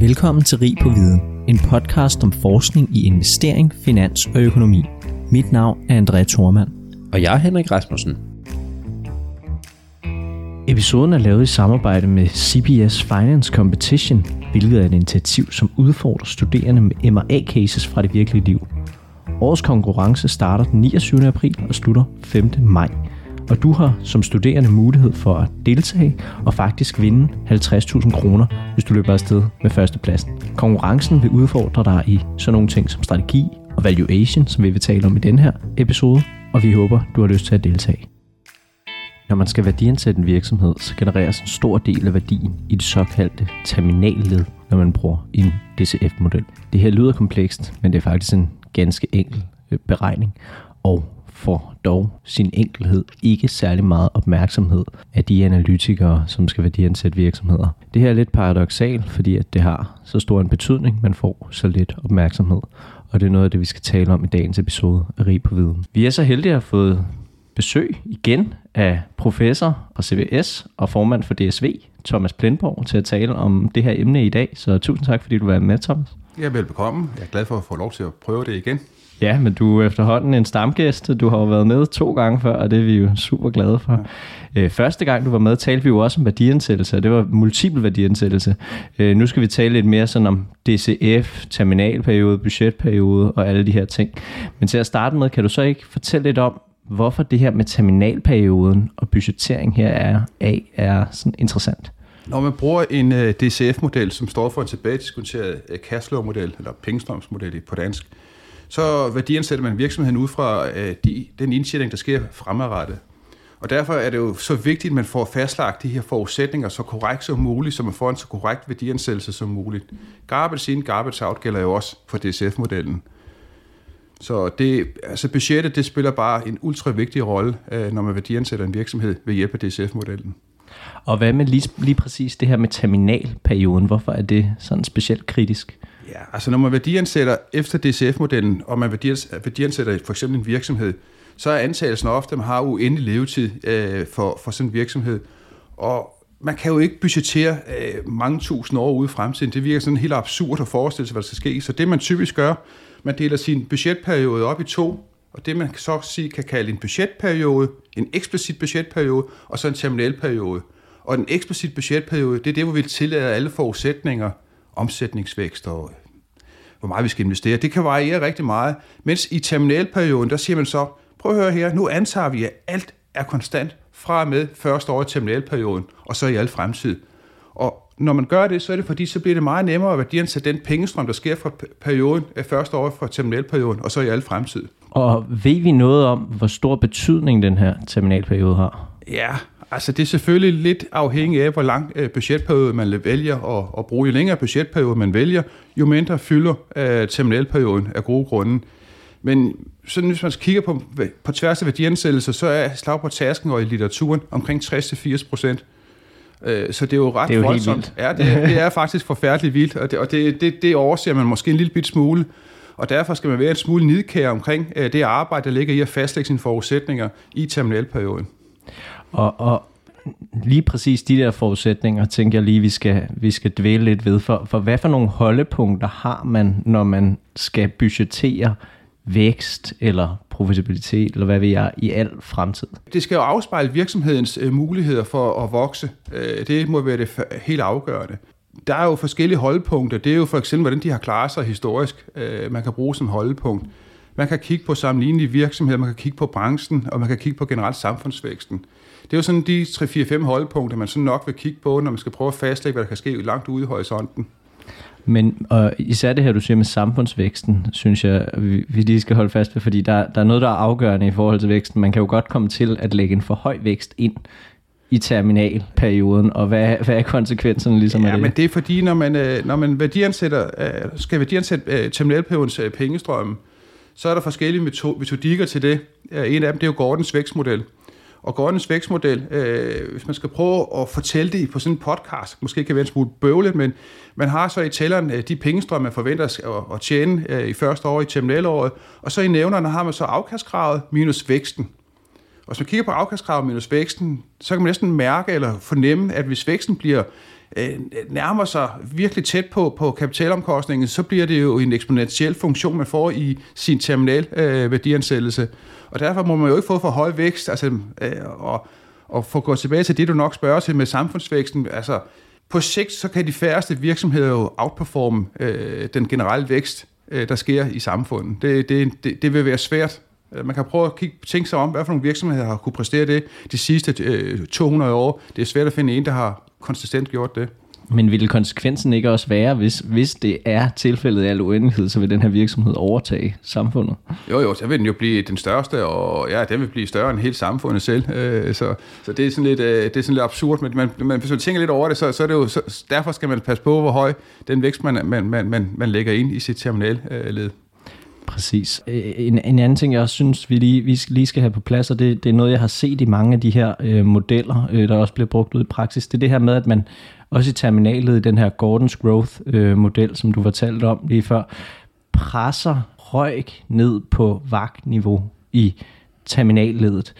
Velkommen til Rig på Viden, en podcast om forskning i investering, finans og økonomi. Mit navn er André Thormand. Og jeg er Henrik Rasmussen. Episoden er lavet i samarbejde med CBS Finance Competition, hvilket er et initiativ, som udfordrer studerende med MRA-cases fra det virkelige liv. Årets konkurrence starter den 29. april og slutter 5. maj og du har som studerende mulighed for at deltage og faktisk vinde 50.000 kroner, hvis du løber afsted med førstepladsen. Konkurrencen vil udfordre dig i sådan nogle ting som strategi og valuation, som vi vil tale om i den her episode, og vi håber, du har lyst til at deltage. Når man skal værdiansætte en virksomhed, så genereres en stor del af værdien i det såkaldte terminalled, når man bruger en DCF-model. Det her lyder komplekst, men det er faktisk en ganske enkel øh, beregning, og får dog sin enkelhed ikke særlig meget opmærksomhed af de analytikere, som skal værdiansætte virksomheder. Det her er lidt paradoxalt, fordi at det har så stor en betydning, man får så lidt opmærksomhed. Og det er noget af det, vi skal tale om i dagens episode af Rig på Viden. Vi er så heldige at have fået besøg igen af professor og CVS og formand for DSV, Thomas Plenborg, til at tale om det her emne i dag. Så tusind tak, fordi du var med, Thomas. Ja, velbekomme. Jeg er glad for at få lov til at prøve det igen. Ja, men du er efterhånden en stamgæst. Du har jo været med to gange før, og det er vi jo super glade for. Øh, første gang du var med, talte vi jo også om værdiansættelse, og det var multiple værdiansættelse. Øh, nu skal vi tale lidt mere sådan om DCF, terminalperiode, budgetperiode og alle de her ting. Men til at starte med, kan du så ikke fortælle lidt om, hvorfor det her med terminalperioden og budgettering her er, af er sådan interessant? Når man bruger en øh, DCF-model, som står for en tilbagediskonteret uh, cashflow-model, eller pengestrømsmodel på dansk, så værdiansætter man virksomheden ud fra øh, de, den indtjening, der sker fremadrettet. Og derfor er det jo så vigtigt, at man får fastlagt de her forudsætninger så korrekt som muligt, så man får en så korrekt værdiansættelse som muligt. Garbage in, garbage out gælder jo også for DCF-modellen. Så det, altså budgettet det spiller bare en ultra vigtig rolle, øh, når man værdiansætter en virksomhed ved hjælp af DCF-modellen. Og hvad med lige, lige præcis det her med terminalperioden? Hvorfor er det sådan specielt kritisk? Ja, altså når man værdiansætter efter DCF-modellen, og man værdiansætter for eksempel en virksomhed, så er antagelsen ofte, at man har uendelig levetid øh, for, for sådan en virksomhed. Og man kan jo ikke budgettere øh, mange tusind år ude i fremtiden. Det virker sådan helt absurd at forestille sig, hvad der skal ske. Så det man typisk gør, man deler sin budgetperiode op i to, og det man så sige, kan kalde en budgetperiode, en eksplicit budgetperiode, og så en terminalperiode. Og den eksplicit budgetperiode, det er det, hvor vi tillader alle forudsætninger, omsætningsvækst og hvor meget vi skal investere. Det kan variere rigtig meget. Mens i terminalperioden, der siger man så, prøv at høre her, nu antager vi, at alt er konstant fra og med første år i terminalperioden, og så i al fremtid. Og når man gør det, så er det fordi, så bliver det meget nemmere at værdiansætte den pengestrøm, der sker fra perioden af første år fra terminalperioden, og så i al fremtid. Og ved vi noget om, hvor stor betydning den her terminalperiode har? Ja, altså det er selvfølgelig lidt afhængigt af, hvor lang øh, budgetperiode man vælger at, at bruge. Jo længere budgetperiode man vælger, jo mindre fylder uh, terminalperioden af gode grunde. Men sådan, hvis man kigger på, på tværs af værdiansættelser, så er slag på tasken og i litteraturen omkring 60-80 procent. Øh, så det er jo ret det er jo voldsomt. Ja, det, det er faktisk forfærdeligt vildt, og det, og det, det, det overser man måske en lille bit smule. Og derfor skal man være en smule nidkær omkring øh, det arbejde, der ligger i at fastlægge sine forudsætninger i terminalperioden. Og, og lige præcis de der forudsætninger, tænker jeg lige, vi skal, vi skal dvæle lidt ved. For, for hvad for nogle holdepunkter har man, når man skal budgettere vækst eller profitabilitet, eller hvad vi er i al fremtid? Det skal jo afspejle virksomhedens øh, muligheder for at vokse. Øh, det må være det helt afgørende. Der er jo forskellige holdepunkter. Det er jo for eksempel, hvordan de har klaret sig historisk. Øh, man kan bruge som holdepunkt. Man kan kigge på sammenlignelige virksomheder, man kan kigge på branchen, og man kan kigge på generelt samfundsvæksten. Det er jo sådan de 3-4-5 holdepunkter, man sådan nok vil kigge på, når man skal prøve at fastlægge, hvad der kan ske langt ude i horisonten. Men og især det her, du siger med samfundsvæksten, synes jeg, vi, vi lige skal holde fast ved, fordi der, der er noget, der er afgørende i forhold til væksten. Man kan jo godt komme til at lægge en for høj vækst ind i terminalperioden, og hvad, hvad er konsekvenserne ligesom ja, af det? men det er fordi, når man, øh, når man værdiansætter, øh, skal værdiansætte terminalperiodens pengestrømme, så er der forskellige metodikker til det. Øh, en af dem, det er jo Gordons vækstmodel. Og Gordons vækstmodel, øh, hvis man skal prøve at fortælle det på sådan en podcast, måske kan være en smule bøvlet, men man har så i tælleren øh, de pengestrømme, man forventer at, at tjene øh, i første år i terminalåret, og så i nævnerne har man så afkastkravet minus væksten. Og hvis man kigger på afkastkravet minus væksten, så kan man næsten mærke eller fornemme, at hvis væksten bliver øh, nærmer sig virkelig tæt på, på kapitalomkostningen, så bliver det jo en eksponentiel funktion, man får i sin terminal øh, værdiansættelse. Og derfor må man jo ikke få for høj vækst, altså, øh, og, og for at gå tilbage til det, du nok spørger til med samfundsvæksten, altså på sigt, så kan de færreste virksomheder jo outperforme øh, den generelle vækst, øh, der sker i samfundet. Det, det, det, det vil være svært. Man kan prøve at kigge, tænke sig om, hvad for nogle virksomheder har kunne præstere det de sidste øh, 200 år. Det er svært at finde en, der har konsistent gjort det. Men vil konsekvensen ikke også være, hvis, hvis det er tilfældet af al uendelighed, så vil den her virksomhed overtage samfundet? Jo, jo, så vil den jo blive den største, og ja, den vil blive større end hele samfundet selv. Øh, så, så det, er sådan lidt, øh, det er sådan lidt absurd, men man, man, hvis man tænker lidt over det, så, så er det jo, så, derfor skal man passe på, hvor høj den vækst, man, man, man, man, man lægger ind i sit terminalled. Præcis. Øh, en, en anden ting, jeg også synes, vi lige, vi lige skal have på plads, og det, det er noget, jeg har set i mange af de her øh, modeller, øh, der også bliver brugt ud i praksis, det er det her med, at man også i terminalet i den her Gordons Growth-model, øh, som du fortalte om lige før, presser røg ned på vagtniveau i terminalledet.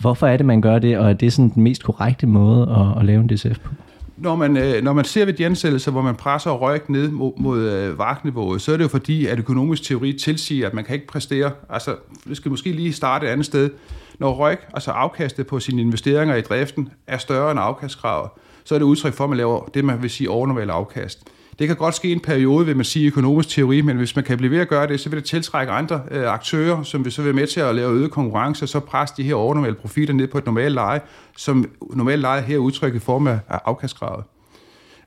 Hvorfor er det, man gør det, og er det sådan den mest korrekte måde at, at lave en DCF på? Når man, øh, når man ser ved de ansættelser, hvor man presser røg ned mod, mod øh, vagtniveauet, så er det jo fordi, at økonomisk teori tilsiger, at man kan ikke præstere. Altså, det skal måske lige starte et andet sted. Når røg, altså afkastet på sine investeringer i driften, er større end afkastkravet, så er det udtryk for, at man laver det, man vil sige overnormal afkast. Det kan godt ske en periode, vil man sige økonomisk teori, men hvis man kan blive ved at gøre det, så vil det tiltrække andre øh, aktører, som vil så være med til at lave øget konkurrence, og så presse de her overnormale profiter ned på et normalt leje, som normalt leje her udtrykket i form af afkastkravet.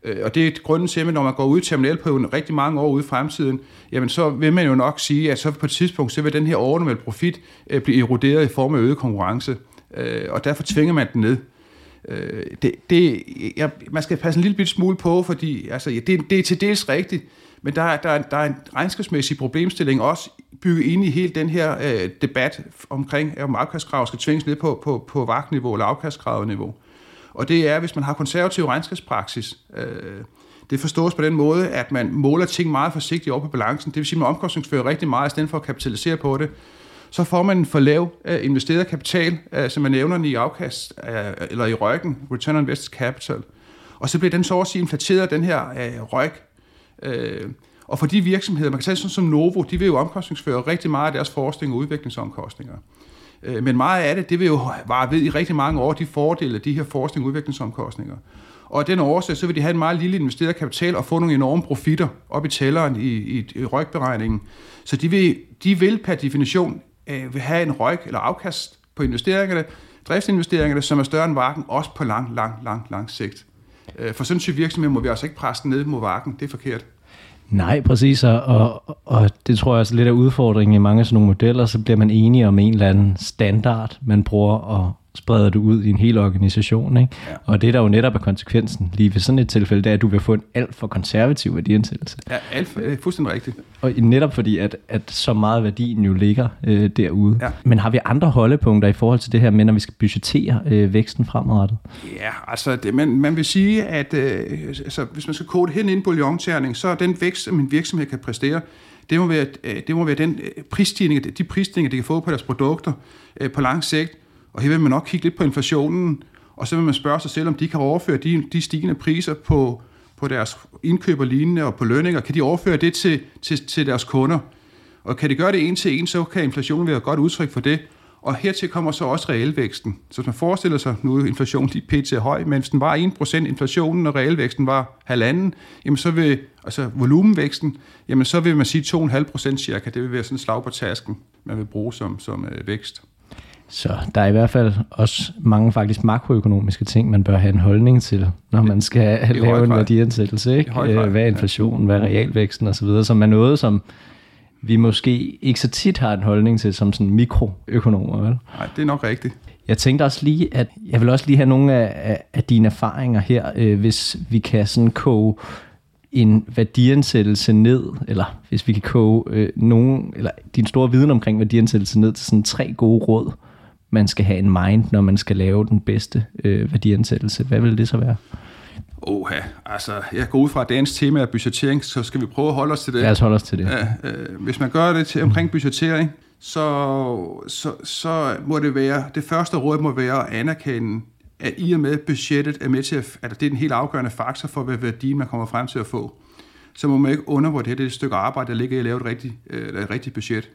Øh, og det er grunden til, at når man går ud i terminalperioden rigtig mange år ude i fremtiden, jamen så vil man jo nok sige, at så på et tidspunkt, så vil den her overnormale profit øh, blive eroderet i form af øget konkurrence. Øh, og derfor tvinger man den ned. Øh, det, det, jeg, man skal passe en lille smule på, fordi altså, det, det er til dels rigtigt, men der, der, der er en regnskabsmæssig problemstilling også bygget ind i hele den her øh, debat omkring, om afkastkrav skal tvinges ned på, på, på vagtniveau eller afkastkravniveau. Og det er, hvis man har konservativ regnskabspraksis, øh, det forstås på den måde, at man måler ting meget forsigtigt over på balancen. Det vil sige, at man omkostningsfører rigtig meget, i stedet for at kapitalisere på det så får man en for lav uh, investeret kapital, uh, som man nævner i afkast, uh, eller i røggen, return on invested capital. Og så bliver den så også inflateret, den her uh, røg. Uh, og for de virksomheder, man kan sige sådan som Novo, de vil jo omkostningsføre rigtig meget af deres forskning og udviklingsomkostninger. Uh, men meget af det, det vil jo vare ved i rigtig mange år, de fordele af de her forskning og udviklingsomkostninger. Og af den årsag, så vil de have en meget lille investeret kapital og få nogle enorme profitter op i tælleren i, i, i røgberegningen. Så de vil, de vil per definition øh, vil have en røg eller afkast på investeringerne, driftsinvesteringerne, som er større end varken, også på lang, lang, lang, lang sigt. Øh, for sådan en virksomhed må vi altså ikke presse ned mod varken. Det er forkert. Nej, præcis, og, og, og det tror jeg også lidt af udfordringen i mange af sådan nogle modeller, så bliver man enige om en eller anden standard, man bruger at spreder du ud i en hel organisation. Ikke? Ja. Og det der jo netop er konsekvensen lige ved sådan et tilfælde, det er, at du vil få en alt for konservativ værdiansættelse. Ja, alt for, det er fuldstændig rigtigt. Og netop fordi, at, at så meget værdien jo ligger øh, derude. Ja. Men har vi andre holdepunkter i forhold til det her med, når vi skal budgettere øh, væksten fremadrettet? Ja, altså det, man, man vil sige, at øh, altså, hvis man skal kode hen i en bouillonterning, så er den vækst, som en virksomhed kan præstere, det må være, øh, det må være den øh, prisstigning, de prisstigninger, de kan få på deres produkter øh, på lang sigt, og her vil man nok kigge lidt på inflationen, og så vil man spørge sig selv, om de kan overføre de, de stigende priser på, på deres indkøb og lignende og på lønninger. Kan de overføre det til, til, til deres kunder? Og kan de gøre det en til en, så kan inflationen være et godt udtryk for det. Og hertil kommer så også realvæksten. Så hvis man forestiller sig, nu er inflationen lige pt. høj, men hvis den var 1% inflationen, og realvæksten var halvanden, jamen så vil, altså volumenvæksten, jamen så vil man sige 2,5% cirka. Det vil være sådan et slag på tasken, man vil bruge som, som øh, vækst. Så der er i hvert fald også mange faktisk makroøkonomiske ting, man bør have en holdning til, når man skal I lave en værdiansættelse. Ikke? Øh, hvad er inflationen, hvad er realvæksten osv., som er noget, som vi måske ikke så tit har en holdning til som sådan mikroøkonomer. Vel? Nej, det er nok rigtigt. Jeg tænkte også lige, at jeg vil også lige have nogle af, af, af dine erfaringer her, øh, hvis vi kan sådan koge en værdiansættelse ned, eller hvis vi kan koge øh, nogen, eller din store viden omkring værdiansættelse ned til sådan tre gode råd, man skal have en mind, når man skal lave den bedste øh, værdiansættelse. Hvad vil det så være? Oha, altså jeg går ud fra, at dagens tema er budgettering, så skal vi prøve at holde os til det. Lad os holde os til det. Ja, øh, hvis man gør det til, omkring budgettering, så, så, så må det være, det første råd må være at anerkende, at i og med budgettet er med til at, at det er en helt afgørende faktor for, hvad værdien man kommer frem til at få, så må man ikke undervurdere det, det stykke arbejde, der ligger i at lave et rigtigt, øh, et rigtigt budget.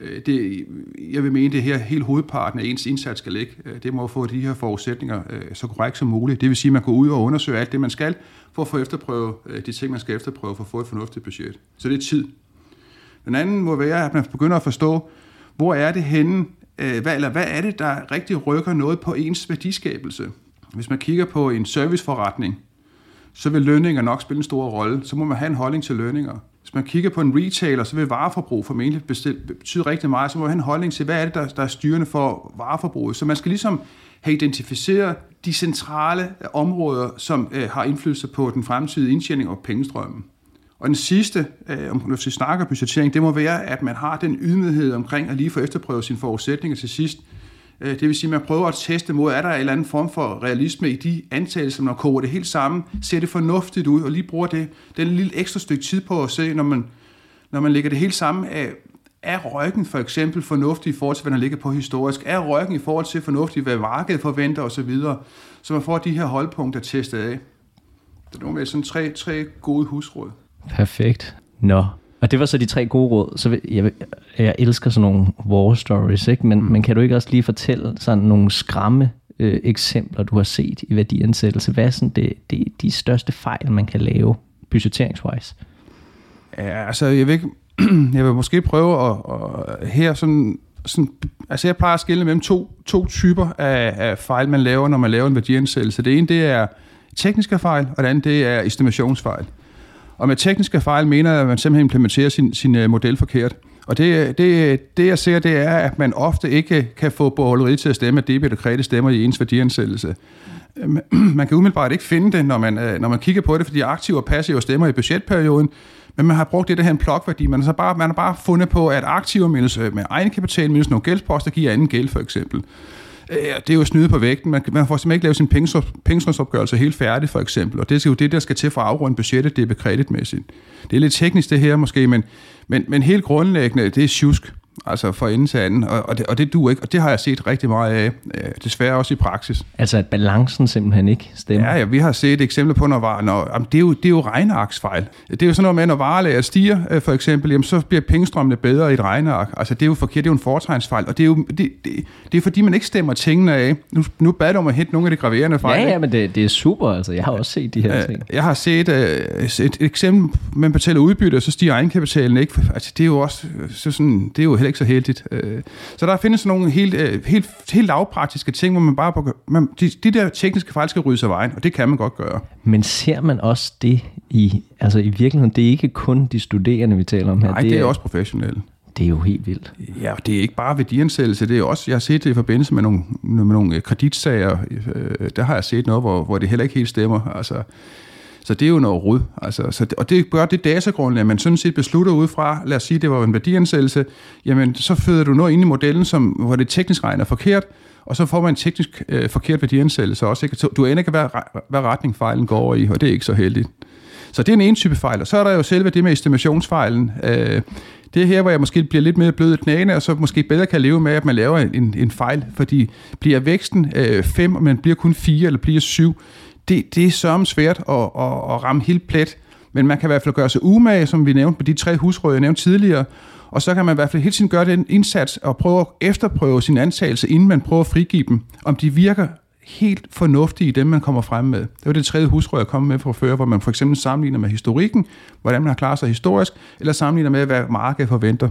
Øh, det, jeg vil mene, det her helt hovedparten af ens indsats skal ligge. Øh, det må få de her forudsætninger øh, så korrekt som muligt. Det vil sige, at man går ud og undersøger alt det, man skal, for at få efterprøve de ting, man skal efterprøve, for at få et fornuftigt budget. Så det er tid. Den anden må være, at man begynder at forstå, hvor er det henne, hvad, eller hvad er det, der rigtig rykker noget på ens værdiskabelse. Hvis man kigger på en serviceforretning, så vil lønninger nok spille en stor rolle. Så må man have en holdning til lønninger. Hvis man kigger på en retailer, så vil vareforbrug formentlig betyde rigtig meget. Så må man have en holdning til, hvad er det, der, der er styrende for vareforbruget. Så man skal ligesom have identificeret de centrale øh, områder, som øh, har indflydelse på den fremtidige indtjening og pengestrømmen. Og den sidste, øh, om vi snakker budgettering, det må være, at man har den ydmyghed omkring at lige få efterprøvet sine forudsætninger til sidst. Øh, det vil sige, at man prøver at teste mod, er der en eller anden form for realisme i de antagelser, når man koger det helt sammen, ser det fornuftigt ud, og lige bruger det, den lille ekstra stykke tid på at se, når man, når man lægger det helt sammen, af, er røggen for eksempel fornuftig i forhold til, hvad der ligger på historisk? Er røggen i forhold til fornuftig, hvad markedet forventer osv.? Så man får de her holdpunkter testet af. Det er nogle med sådan tre, tre gode husråd. Perfekt. Nå, og det var så de tre gode råd. Så jeg, jeg elsker sådan nogle war stories, ikke? Men, mm. men kan du ikke også lige fortælle sådan nogle skræmme øh, eksempler, du har set i værdiansættelse? Hvad er sådan det, det, de største fejl, man kan lave budgetteringswise? Ja, altså jeg vil, ikke, jeg vil måske prøve at, at her sådan, sådan, altså jeg plejer at skille mellem to, to typer af, af fejl, man laver, når man laver en værdiansættelse. Det ene, det er tekniske fejl, og det andet, det er estimationsfejl. Og med tekniske fejl mener jeg, at man simpelthen implementerer sin, sin øh, model forkert. Og det, det, det, jeg ser, det er, at man ofte ikke kan få borgerleriet til at stemme, at debit og kredit stemmer i ens værdiansættelse. Øhm, man kan umiddelbart ikke finde det, når man, øh, når man kigger på det, fordi aktive og passive stemmer i budgetperioden, men man har brugt det, der her en plokværdi. Man har, så bare, man har bare fundet på, at aktiver minus, øh, med egenkapital minus nogle gældsposter giver anden gæld, for eksempel. Øh, det er jo snyde på vægten. Man, man får simpelthen ikke lavet sin pengestrømsopgørelse helt færdig, for eksempel. Og det er jo det, der skal til for at afrunde budgettet, det er bekreditmæssigt. Det er lidt teknisk det her måske, men, men, men helt grundlæggende, det er tjusk altså for ende til anden, og, og, det, og det duer ikke, og det har jeg set rigtig meget af, øh, desværre også i praksis. Altså at balancen simpelthen ikke stemmer? Ja, ja vi har set eksempler på, når, var, når jamen, det, er jo, det er jo regnearksfejl. Det er jo sådan noget med, når varelaget stiger, øh, for eksempel, jamen, så bliver pengestrømmene bedre i et regneark. Altså det er jo forkert, det er jo en foretegnsfejl, og det er jo det, det, det er fordi, man ikke stemmer tingene af. Nu, nu bad du om at hente nogle af de graverende fejl. Ja, ja, men det, det er super, altså jeg har også set de her øh, ting. Jeg har set øh, et, et eksempel, man betaler udbytte, og så stiger egenkapitalen ikke. Altså det er jo også så sådan, det er jo heller ikke så heldigt. Øh, så der findes nogle helt, øh, helt, helt lavpraktiske ting, hvor man bare... Man, de, de der tekniske fejl skal ryddes af vejen, og det kan man godt gøre. Men ser man også det i... Altså i virkeligheden, det er ikke kun de studerende, vi taler om her. Nej, det, det er, er også professionelle. Det er jo helt vildt. Ja, det er ikke bare værdiansættelse, det er også, jeg har set det i forbindelse med nogle, med nogle kreditsager, øh, der har jeg set noget, hvor, hvor det heller ikke helt stemmer. Altså, så det er jo noget rod. Altså, så det, og det gør det datagrundlag, man sådan set beslutter ud fra, lad os sige, det var en værdiansættelse, jamen så føder du noget ind i modellen, som, hvor det teknisk regner forkert, og så får man en teknisk øh, forkert værdiansættelse også. Ikke? Så du aner ikke, hvad, hvad retning fejlen går over i, og det er ikke så heldigt. Så det er en ene type fejl. Og så er der jo selve det med estimationsfejlen. Øh, det er her, hvor jeg måske bliver lidt mere blød i knæene, og så måske bedre kan leve med, at man laver en, en fejl. Fordi bliver væksten 5, øh, og man bliver kun 4 eller bliver 7, det, det er sørme svært at, at, at ramme helt plet, men man kan i hvert fald gøre sig umage, som vi nævnte på de tre husråd, jeg nævnte tidligere, og så kan man i hvert fald hele tiden gøre den indsats og prøve at efterprøve sin antagelse, inden man prøver at frigive dem, om de virker helt fornuftige i dem, man kommer frem med. Det var det tredje husråd, jeg kom med fra før, hvor man for eksempel sammenligner med historikken, hvordan man har klaret sig historisk, eller sammenligner med, hvad markedet forventer.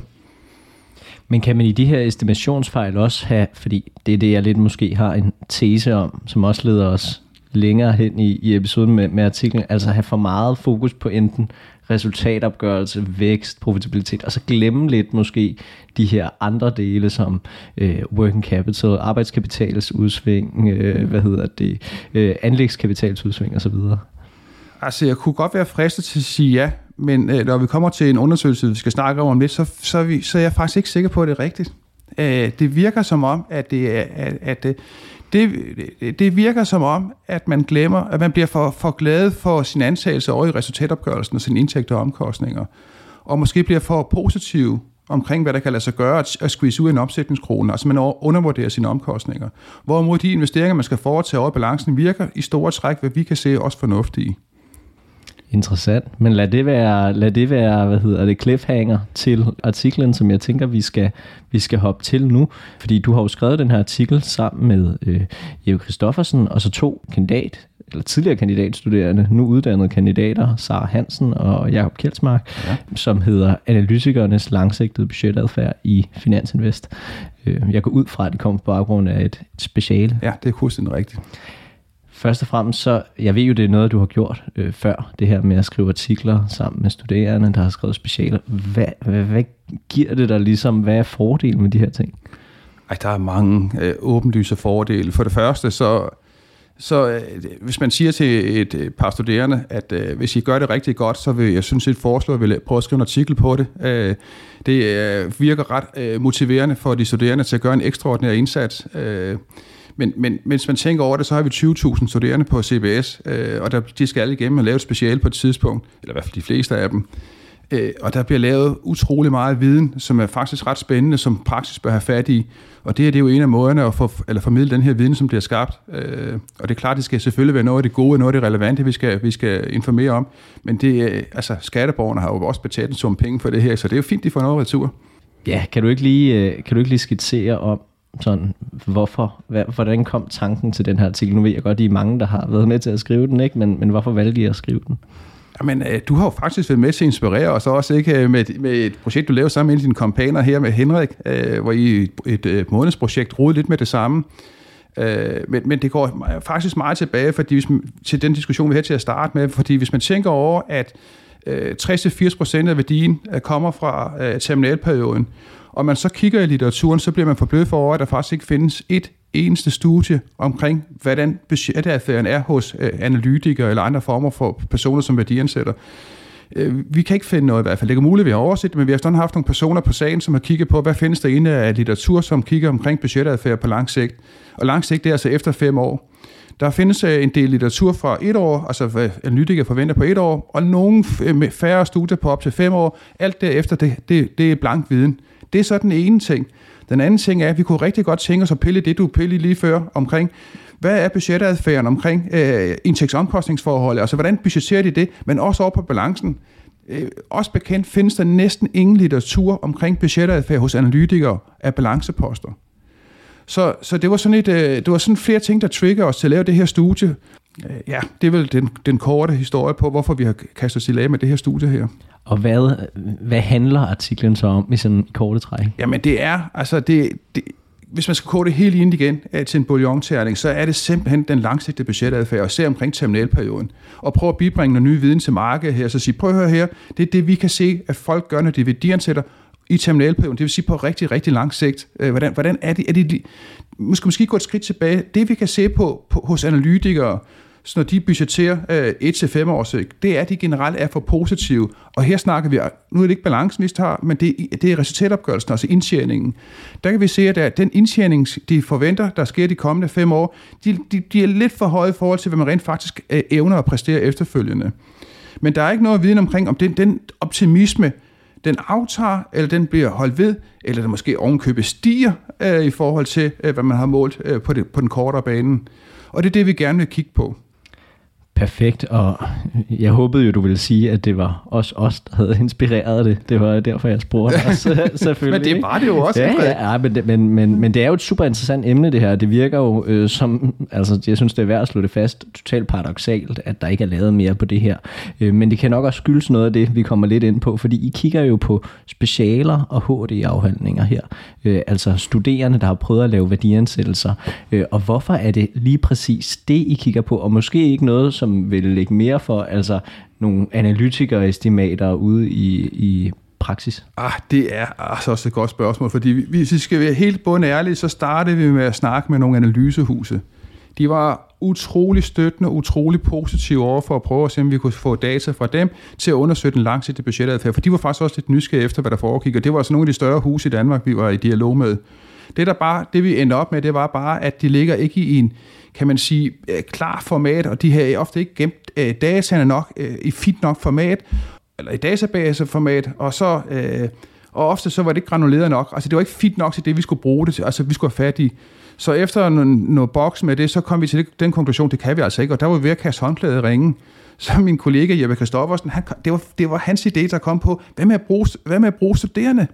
Men kan man i de her estimationsfejl også have, fordi det er det, jeg lidt måske har en tese om, som også leder os længere hen i, i episoden med, med artiklen, altså have for meget fokus på enten resultatopgørelse, vækst, profitabilitet, og så glemme lidt måske de her andre dele som øh, working capital, arbejdskapitalets udsving, øh, hvad hedder det, øh, anlægskapitalets udsving osv. Altså, jeg kunne godt være fristet til at sige ja, men øh, når vi kommer til en undersøgelse, vi skal snakke om lidt, så, så, er vi, så er jeg faktisk ikke sikker på, at det er rigtigt. Øh, det virker som om, at det er, at, at det, det, det virker som om, at man glemmer, at man bliver for, for glad for sin antagelse over i resultatopgørelsen og sine indtægter og omkostninger, og måske bliver for positiv omkring, hvad der kan lade sig gøre at squeeze ud en omsætningskrone. Altså man undervurderer sine omkostninger. Hvorimod de investeringer, man skal foretage over balancen, virker i store træk, hvad vi kan se også fornuftige. Interessant. Men lad det være, lad det være hvad hedder det, cliffhanger til artiklen, som jeg tænker, vi skal, vi skal hoppe til nu. Fordi du har jo skrevet den her artikel sammen med øh, Jeppe Christoffersen, og så to kandidat, eller tidligere kandidatstuderende, nu uddannede kandidater, Sara Hansen og Jakob Kjeldsmark, ja. som hedder Analytikernes langsigtede budgetadfærd i Finansinvest. Øh, jeg går ud fra, at det kommer på baggrund af et speciale. Ja, det er fuldstændig rigtigt. Først og fremmest så, jeg ved jo, det er noget, du har gjort øh, før, det her med at skrive artikler sammen med studerende, der har skrevet specialer. Hvad, hvad, hvad giver det dig ligesom? Hvad er fordelen med de her ting? Ej, der er mange øh, åbenlyse fordele. For det første, så, så øh, hvis man siger til et øh, par studerende, at øh, hvis I gør det rigtig godt, så vil jeg synes, at foreslå, at vi prøver at skrive en artikel på det. Øh, det øh, virker ret øh, motiverende for de studerende til at gøre en ekstraordinær indsats. Øh, men, men hvis man tænker over det, så har vi 20.000 studerende på CBS, øh, og der, de skal alle igennem og lave et speciale på et tidspunkt, eller i hvert fald de fleste af dem. Øh, og der bliver lavet utrolig meget viden, som er faktisk ret spændende, som praksis bør have fat i. Og det, er, det er jo en af måderne at få, eller formidle den her viden, som bliver skabt. Øh, og det er klart, det skal selvfølgelig være noget af det gode, noget af det relevante, vi skal, vi skal informere om. Men det, øh, altså, skatteborgerne har jo også betalt en sum penge for det her, så det er jo fint, de får noget retur. Ja, kan du ikke lige, øh, kan du ikke lige skitsere om, sådan, hvorfor, hvordan kom tanken til den her artikel? Nu ved jeg godt, at I er mange, der har været med til at skrive den, ikke? Men, men hvorfor valgte I at skrive den? Jamen, øh, du har jo faktisk været med til at inspirere os også ikke øh, med, med et projekt, du lavede sammen med dine kompaner her med Henrik, øh, hvor I et, et, et månedsprojekt rodede lidt med det samme. Øh, men, men det går faktisk meget tilbage fordi hvis man, til den diskussion, vi havde til at starte med, fordi hvis man tænker over, at 60-80% af værdien kommer fra terminalperioden, og man så kigger i litteraturen, så bliver man forbløffet over, at der faktisk ikke findes et eneste studie omkring, hvordan budgetadfærden er hos øh, analytikere eller andre former for personer, som værdiansætter. Øh, vi kan ikke finde noget i hvert fald. Det er muligt, at vi har overset men vi har sådan haft nogle personer på sagen, som har kigget på, hvad findes der inde af litteratur, som kigger omkring budgetadfærd på lang sigt. Og lang sigt, det er altså efter fem år. Der findes øh, en del litteratur fra et år, altså hvad analytikere forventer på et år, og nogle øh, færre studier på op til fem år. Alt derefter, det, det, det er blank viden. Det er så den ene ting. Den anden ting er, at vi kunne rigtig godt tænke os at pille det, du pille lige før omkring, hvad er budgetadfærden omkring øh, indtægtsomkostningsforholdet? Altså, hvordan budgeterer de det? Men også over på balancen. Øh, også bekendt findes der næsten ingen litteratur omkring budgetadfærd hos analytikere af balanceposter. Så, så det var sådan et, øh, det var sådan flere ting, der trigger os til at lave det her studie. Øh, ja, det er vel den, den korte historie på, hvorfor vi har kastet os i lag med det her studie her. Og hvad, hvad handler artiklen så om i sådan en korte træk? Jamen det er, altså det, det hvis man skal kode det helt ind igen øh, til en bouillon så er det simpelthen den langsigtede budgetadfærd, og se omkring terminalperioden. Og prøve at bibringe noget ny viden til markedet her, så sige, prøv at høre her, det er det, vi kan se, at folk gør, når de værdiansætter i terminalperioden, det vil sige på rigtig, rigtig lang sigt. Øh, hvordan, hvordan er det, er det, måske, måske gå et skridt tilbage. Det vi kan se på, på hos analytikere, så når de budgeterer øh, 1-5 år sigt, det er, at de generelt er for positive. Og her snakker vi, nu er det ikke balancen, vi har, men det, det er resultatopgørelsen, altså indtjeningen. Der kan vi se, at den indtjening, de forventer, der sker de kommende fem år, de, de, de er lidt for høje i forhold til, hvad man rent faktisk øh, evner at præstere efterfølgende. Men der er ikke noget viden omkring, om den, den optimisme, den aftager, eller den bliver holdt ved, eller den måske ovenkøbet stiger øh, i forhold til, øh, hvad man har målt øh, på, det, på den kortere bane. Og det er det, vi gerne vil kigge på. Perfekt, og jeg håbede jo, du ville sige, at det var os, os der havde inspireret det. Det var derfor, jeg spurgte os, selvfølgelig. men det var det jo også. Ja, ja, ja men, men, men, men det er jo et super interessant emne, det her. Det virker jo øh, som, altså jeg synes, det er værd at slå det fast, totalt paradoxalt, at der ikke er lavet mere på det her. Øh, men det kan nok også skyldes noget af det, vi kommer lidt ind på, fordi I kigger jo på specialer og HD-afhandlinger her. Øh, altså studerende, der har prøvet at lave værdiansættelser. Øh, og hvorfor er det lige præcis det, I kigger på, og måske ikke noget, som vil lægge mere for altså nogle analytikere-estimater ude i, i praksis? Ah, det er altså også et godt spørgsmål, fordi hvis vi skal være helt bundærlige, så startede vi med at snakke med nogle analysehuse. De var utrolig støttende, utrolig positive over for at prøve at se, om vi kunne få data fra dem til at undersøge den langsigtede budgetadfærd, for de var faktisk også lidt nysgerrige efter, hvad der foregik, og det var altså nogle af de større huse i Danmark, vi var i dialog med. Det, der bare, det vi endte op med, det var bare, at de ligger ikke i en, kan man sige, øh, klar format, og de har ofte ikke gemt øh, dataene nok øh, i fint nok format, eller i databaseformat, og så, øh, og ofte så var det ikke granuleret nok. Altså det var ikke fint nok til det, vi skulle bruge det til. Altså vi skulle have fat i. Så efter noget, noget boks med det, så kom vi til den konklusion, det kan vi altså ikke. Og der var vi ved at kaste håndklædet i ringen. Så min kollega Jeppe Kristoffersen, han, det, var, det var hans idé, der kom på, hvad med at bruge, hvad med at bruge studerende?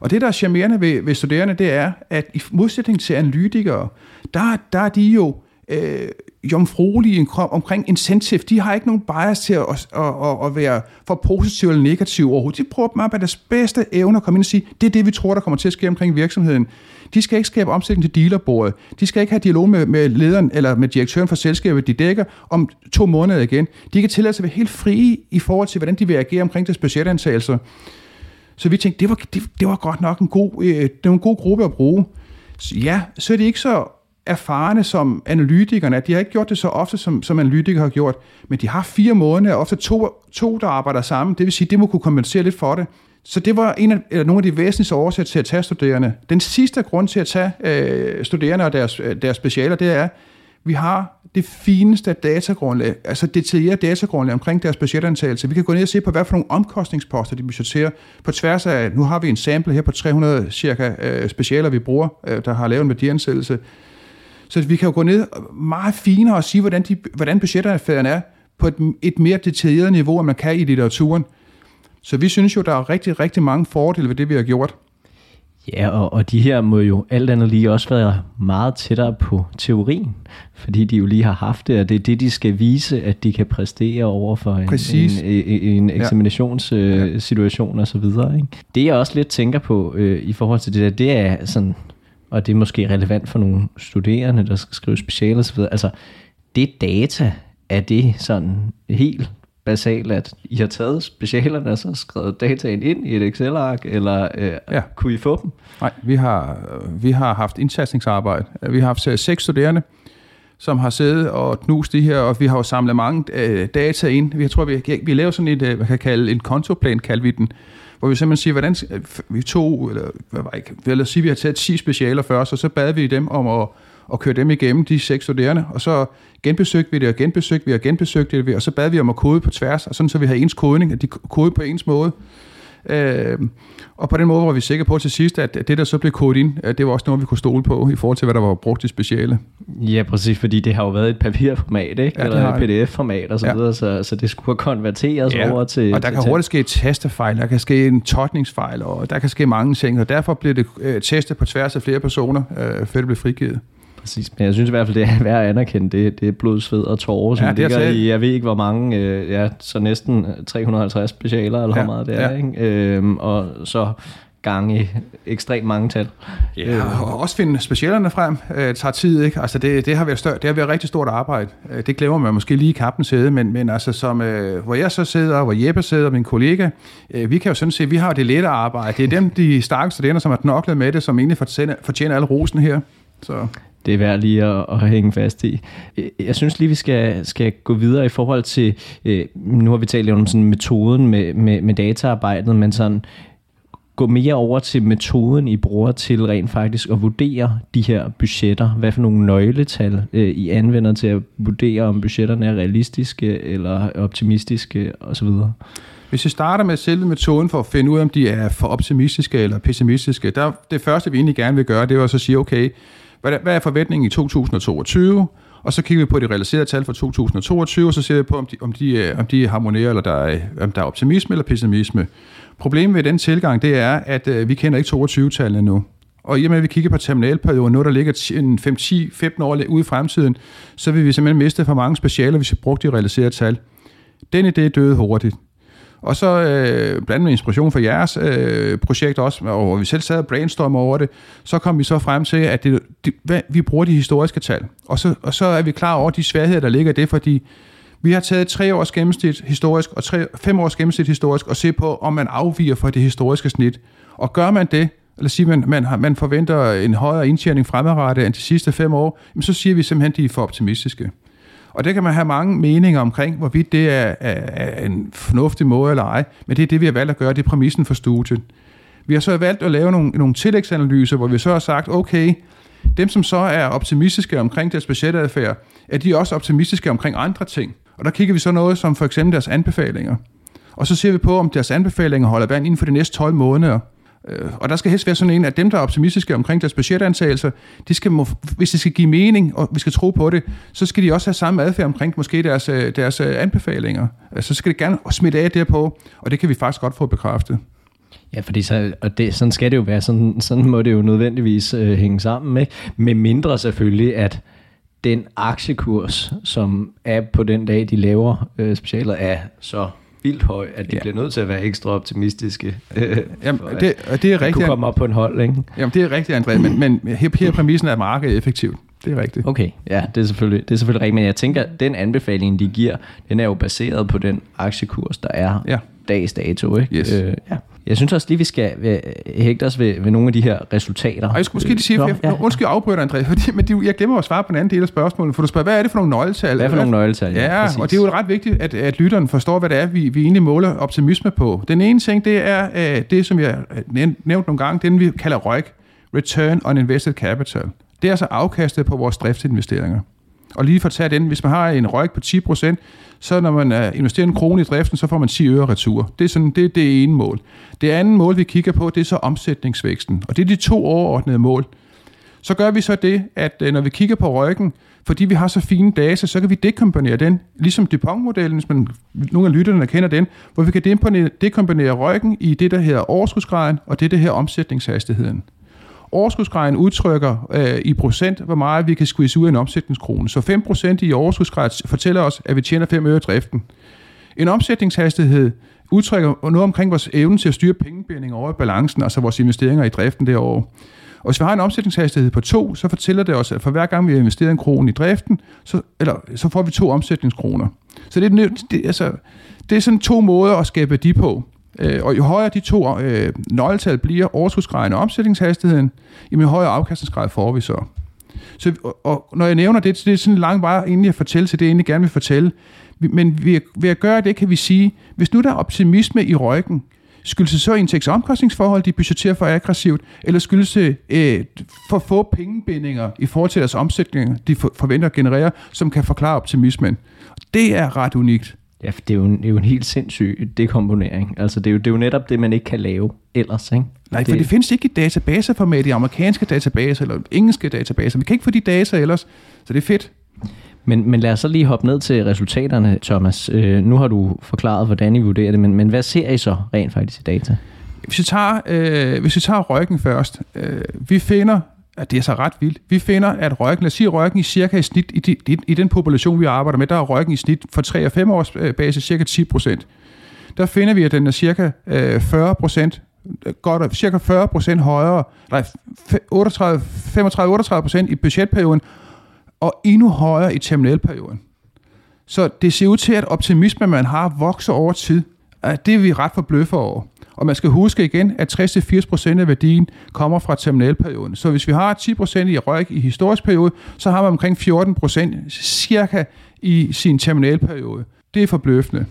Og det, der er charmerende ved, ved studerende, det er, at i modsætning til analytikere, der, der er de jo øh, jomfruelige omkring incentive. De har ikke nogen bias til at, at, at, at være for positiv eller negativ overhovedet. De prøver dem op af deres bedste evne at komme ind og sige, det er det, vi tror, der kommer til at ske omkring virksomheden. De skal ikke skabe omsætning til dealerbordet. De skal ikke have dialog med, med lederen eller med direktøren for selskabet, de dækker om to måneder igen. De kan tillade sig at være helt frie i forhold til, hvordan de vil agere omkring deres budgetantagelser. Så vi tænkte, det var, det, det var godt nok en god, øh, det var en god gruppe at bruge. Så ja, så er de ikke så erfarne som analytikerne. De har ikke gjort det så ofte, som, som analytikere har gjort, men de har fire måneder, ofte to, to, der arbejder sammen. Det vil sige, det må kunne kompensere lidt for det. Så det var en af, eller nogle af de væsentligste årsager til at tage studerende. Den sidste grund til at tage øh, studerende og deres, øh, deres specialer, det er, vi har det fineste datagrundlag, altså detaljeret datagrundlag omkring deres budgetantagelse. Vi kan gå ned og se på, hvad for nogle omkostningsposter de budgeterer på tværs af, nu har vi en sample her på 300 cirka øh, specialer, vi bruger, øh, der har lavet en værdiansættelse. Så vi kan jo gå ned meget finere og sige, hvordan, de, hvordan budgetadfærden er på et, et mere detaljeret niveau, end man kan i litteraturen. Så vi synes jo, der er rigtig, rigtig mange fordele ved det, vi har gjort. Ja, og, og de her må jo alt andet lige også være meget tættere på teorien, fordi de jo lige har haft det, og det er det, de skal vise, at de kan præstere over for en, en, en, en eksaminationssituation ja. og så videre. Ikke? Det jeg også lidt tænker på øh, i forhold til det der, det er sådan, og det er måske relevant for nogle studerende, der skal skrive speciale og så videre, altså det data, er det sådan helt basalt, at I har taget specialerne og så skrevet dataen ind i et Excel-ark, eller øh, ja. kunne I få dem? Nej, vi har, vi har haft indsatsningsarbejde. Vi har haft seks studerende, som har siddet og knust de her, og vi har jo samlet mange øh, data ind. Vi, tror, vi, vi laver sådan et, øh, hvad kan kalde en kontoplan, kalder vi den, hvor vi simpelthen siger, hvordan vi tog, eller hvad var ikke, lad os sige, vi har taget 10 specialer først, og så bad vi dem om at og køre dem igennem, de seks studerende, og så genbesøgte vi det, og genbesøgte vi, og genbesøgte det, og så bad vi om at kode på tværs, og sådan så vi havde ens kodning, at de kode på ens måde. Øh, og på den måde var vi sikre på til sidst, at det, der så blev kodet ind, det var også noget, vi kunne stole på i forhold til, hvad der var brugt i speciale. Ja, præcis, fordi det har jo været et papirformat, ikke? Ja, eller et pdf-format og så ja. videre, så, så det skulle konverteres ja. over til... og der kan hurtigt ske et testefejl, der kan ske en totningsfejl, og der kan ske mange ting, og derfor bliver det øh, testet på tværs af flere personer, øh, før det bliver frigivet. Præcis, men jeg synes i hvert fald, det er værd at anerkende, det, det er blod, sved og tårer, som ja, det ligger i, jeg ved ikke hvor mange, øh, ja, så næsten 350 specialer, eller ja, hvor meget det er, ja. ikke? Øhm, og så gange ekstremt mange tal. Ja, øh, og også finde specialerne frem øh, tager tid, ikke? Altså det, det, har været stør, det har været rigtig stort arbejde. Øh, det glemmer man måske lige i kappen sæde, men, men altså som, øh, hvor jeg så sidder, hvor Jeppe sidder, min kollega, øh, vi kan jo sådan se, at vi har det lette arbejde. Det er dem, de stærkeste studerende, som har knoklet med det, som egentlig fortjener, fortjener alle rosen her. Så det er værd lige at, at hænge fast i. Jeg synes lige, vi skal, skal gå videre i forhold til, øh, nu har vi talt om sådan metoden med, med, med dataarbejdet, men sådan gå mere over til metoden, I bruger til rent faktisk at vurdere de her budgetter. Hvad for nogle nøgletal øh, I anvender til at vurdere, om budgetterne er realistiske eller optimistiske osv.? Hvis vi starter med selve metoden for at finde ud af, om de er for optimistiske eller pessimistiske, der, det første, vi egentlig gerne vil gøre, det er at så sige, okay, hvad, hvad er forventningen i 2022? Og så kigger vi på de realiserede tal for 2022, og så ser vi på, om de, om de, øh, om de harmonerer, eller der er, om der er optimisme eller pessimisme. Problemet ved den tilgang, det er, at øh, vi kender ikke 22-tallene nu. Og i og med, at vi kigger på terminalperioden, nu der ligger en 5-10-15 år ude i fremtiden, så vil vi simpelthen miste for mange specialer, hvis vi brugte de realiserede tal. Den idé døde hurtigt. Og så øh, blandt med inspiration for jeres øh, projekt også, hvor vi selv sad og brainstorm over det, så kom vi så frem til, at det, det, hvad, vi bruger de historiske tal. Og så, og så er vi klar over de sværheder, der ligger i det, fordi vi har taget tre års gennemsnit historisk og tre, fem års gennemsnit historisk og se på, om man afviger fra det historiske snit. Og gør man det, eller sige, man, man, man forventer en højere indtjening fremadrettet end de sidste fem år, så siger vi simpelthen, at de er for optimistiske. Og det kan man have mange meninger omkring, hvorvidt det er, er, er en fornuftig måde eller ej, men det er det, vi har valgt at gøre, det er præmissen for studiet. Vi har så valgt at lave nogle, nogle tillægsanalyser, hvor vi så har sagt, okay, dem som så er optimistiske omkring deres budgetadfærd, er de også optimistiske omkring andre ting. Og der kigger vi så noget som for eksempel deres anbefalinger. Og så ser vi på, om deres anbefalinger holder vand inden for de næste 12 måneder. Øh, og der skal helst være sådan en, at dem, der er optimistiske omkring deres budgetantagelser, de skal, må, hvis det skal give mening, og vi skal tro på det, så skal de også have samme adfærd omkring måske deres, øh, deres øh, anbefalinger. Øh, så skal det gerne smitte af derpå, og det kan vi faktisk godt få bekræftet. Ja, fordi så, og det, sådan skal det jo være. Sådan, sådan må det jo nødvendigvis øh, hænge sammen med. Med mindre selvfølgelig, at den aktiekurs, som er på den dag, de laver øh, specialer, er så vildt høj, at de ja. bliver nødt til at være ekstra optimistiske. Øh, Jamen, det, og det er rigtigt. kunne komme op på en hold, ikke? Jamen, det er rigtigt, André, men, men her, her præmissen er, at markedet effektivt. Det er rigtigt. Okay, ja, det er selvfølgelig, det er selvfølgelig rigtigt, men jeg tænker, at den anbefaling, de giver, den er jo baseret på den aktiekurs, der er ja. Dags dato, ikke? Yes. Øh, ja. Jeg synes også lige, vi skal øh, hægte os ved, ved nogle af de her resultater. Og jeg skulle måske lige sige, Nå, jeg, ja. undskyld afbryder, André, fordi, men jeg glemmer at svare på den anden del af spørgsmålet, for du spørger, hvad er det for nogle nøgletal? Hvad er for nogle nøgletal? Ja, ja og det er jo ret vigtigt, at, at lytteren forstår, hvad det er, vi, vi egentlig måler optimisme på. Den ene ting, det er uh, det, som jeg nævnte nogle gange, den vi kalder ROIC, Return on Invested Capital. Det er altså afkastet på vores driftsinvesteringer. Og lige for at tage den, hvis man har en ROIC på 10%, så når man uh, investerer en krone i driften, så får man 10 øre retur. Det er, sådan, det, det er ene mål. Det andet mål, vi kigger på, det er så omsætningsvæksten. Og det er de to overordnede mål. Så gør vi så det, at øh, når vi kigger på ryggen, fordi vi har så fine data, så kan vi dekomponere den, ligesom Dupont-modellen, hvis man, nogle af lytterne kender den, hvor vi kan dekomponere ryggen i det, der hedder overskudsgraden, og det, der hedder omsætningshastigheden. Overskudsgraden udtrykker øh, i procent, hvor meget vi kan squeeze ud af en omsætningskrone. Så 5% i overskudsgrad fortæller os, at vi tjener 5 øre i driften. En omsætningshastighed udtrykker noget omkring vores evne til at styre pengebinding over i balancen, altså vores investeringer i driften derovre. Og hvis vi har en omsætningshastighed på 2, så fortæller det os, at for hver gang vi har investeret en krone i driften, så, eller, så får vi to omsætningskroner. Så det er, det, altså, det er sådan to måder at skabe værdi på. Øh, og jo højere de to øh, nøgletal bliver, overskudsgraden og omsætningshastigheden, jo højere afkastningsgrad får vi så. så og, og når jeg nævner det, det er sådan en lang vej egentlig at fortælle til det, jeg egentlig gerne vil fortælle. Men ved, ved at gøre det, kan vi sige, hvis nu der er optimisme i ryggen, skyldes det så indtægts- og omkostningsforhold, de budgetterer for aggressivt, eller skyldes det øh, for få pengebindinger i forhold til deres omsætninger, de forventer at generere, som kan forklare optimismen. Det er ret unikt. Ja, det er jo en, det er jo en helt sindssyg dekomponering. Altså, det er, jo, det er jo netop det, man ikke kan lave ellers, ikke? Nej, for det, det findes ikke i databaseformat i amerikanske databaser eller engelske databaser. Vi kan ikke få de data ellers, så det er fedt. Men, men lad os så lige hoppe ned til resultaterne, Thomas. Øh, nu har du forklaret, hvordan I vurderer det, men, men hvad ser I så rent faktisk i data? Hvis vi tager, øh, hvis vi tager røggen først. Øh, vi finder at det er så ret vildt. Vi finder, at røgen, lad os sige, røgen i cirka i snit, i, de, i, i den population, vi arbejder med, der er røgen i snit for 3 og 5 års øh, basis cirka 10 procent. Der finder vi, at den er cirka øh, 40 procent, øh, godt cirka 40 procent højere, nej, 35-38 procent i budgetperioden, og endnu højere i terminalperioden. Så det ser ud til, at optimismen, man har, vokser over tid. Det er vi ret forbløffer over. Og man skal huske igen, at 60-80% af værdien kommer fra terminalperioden. Så hvis vi har 10% i røg i historisk periode, så har man omkring 14% cirka i sin terminalperiode. Det er forbløffende.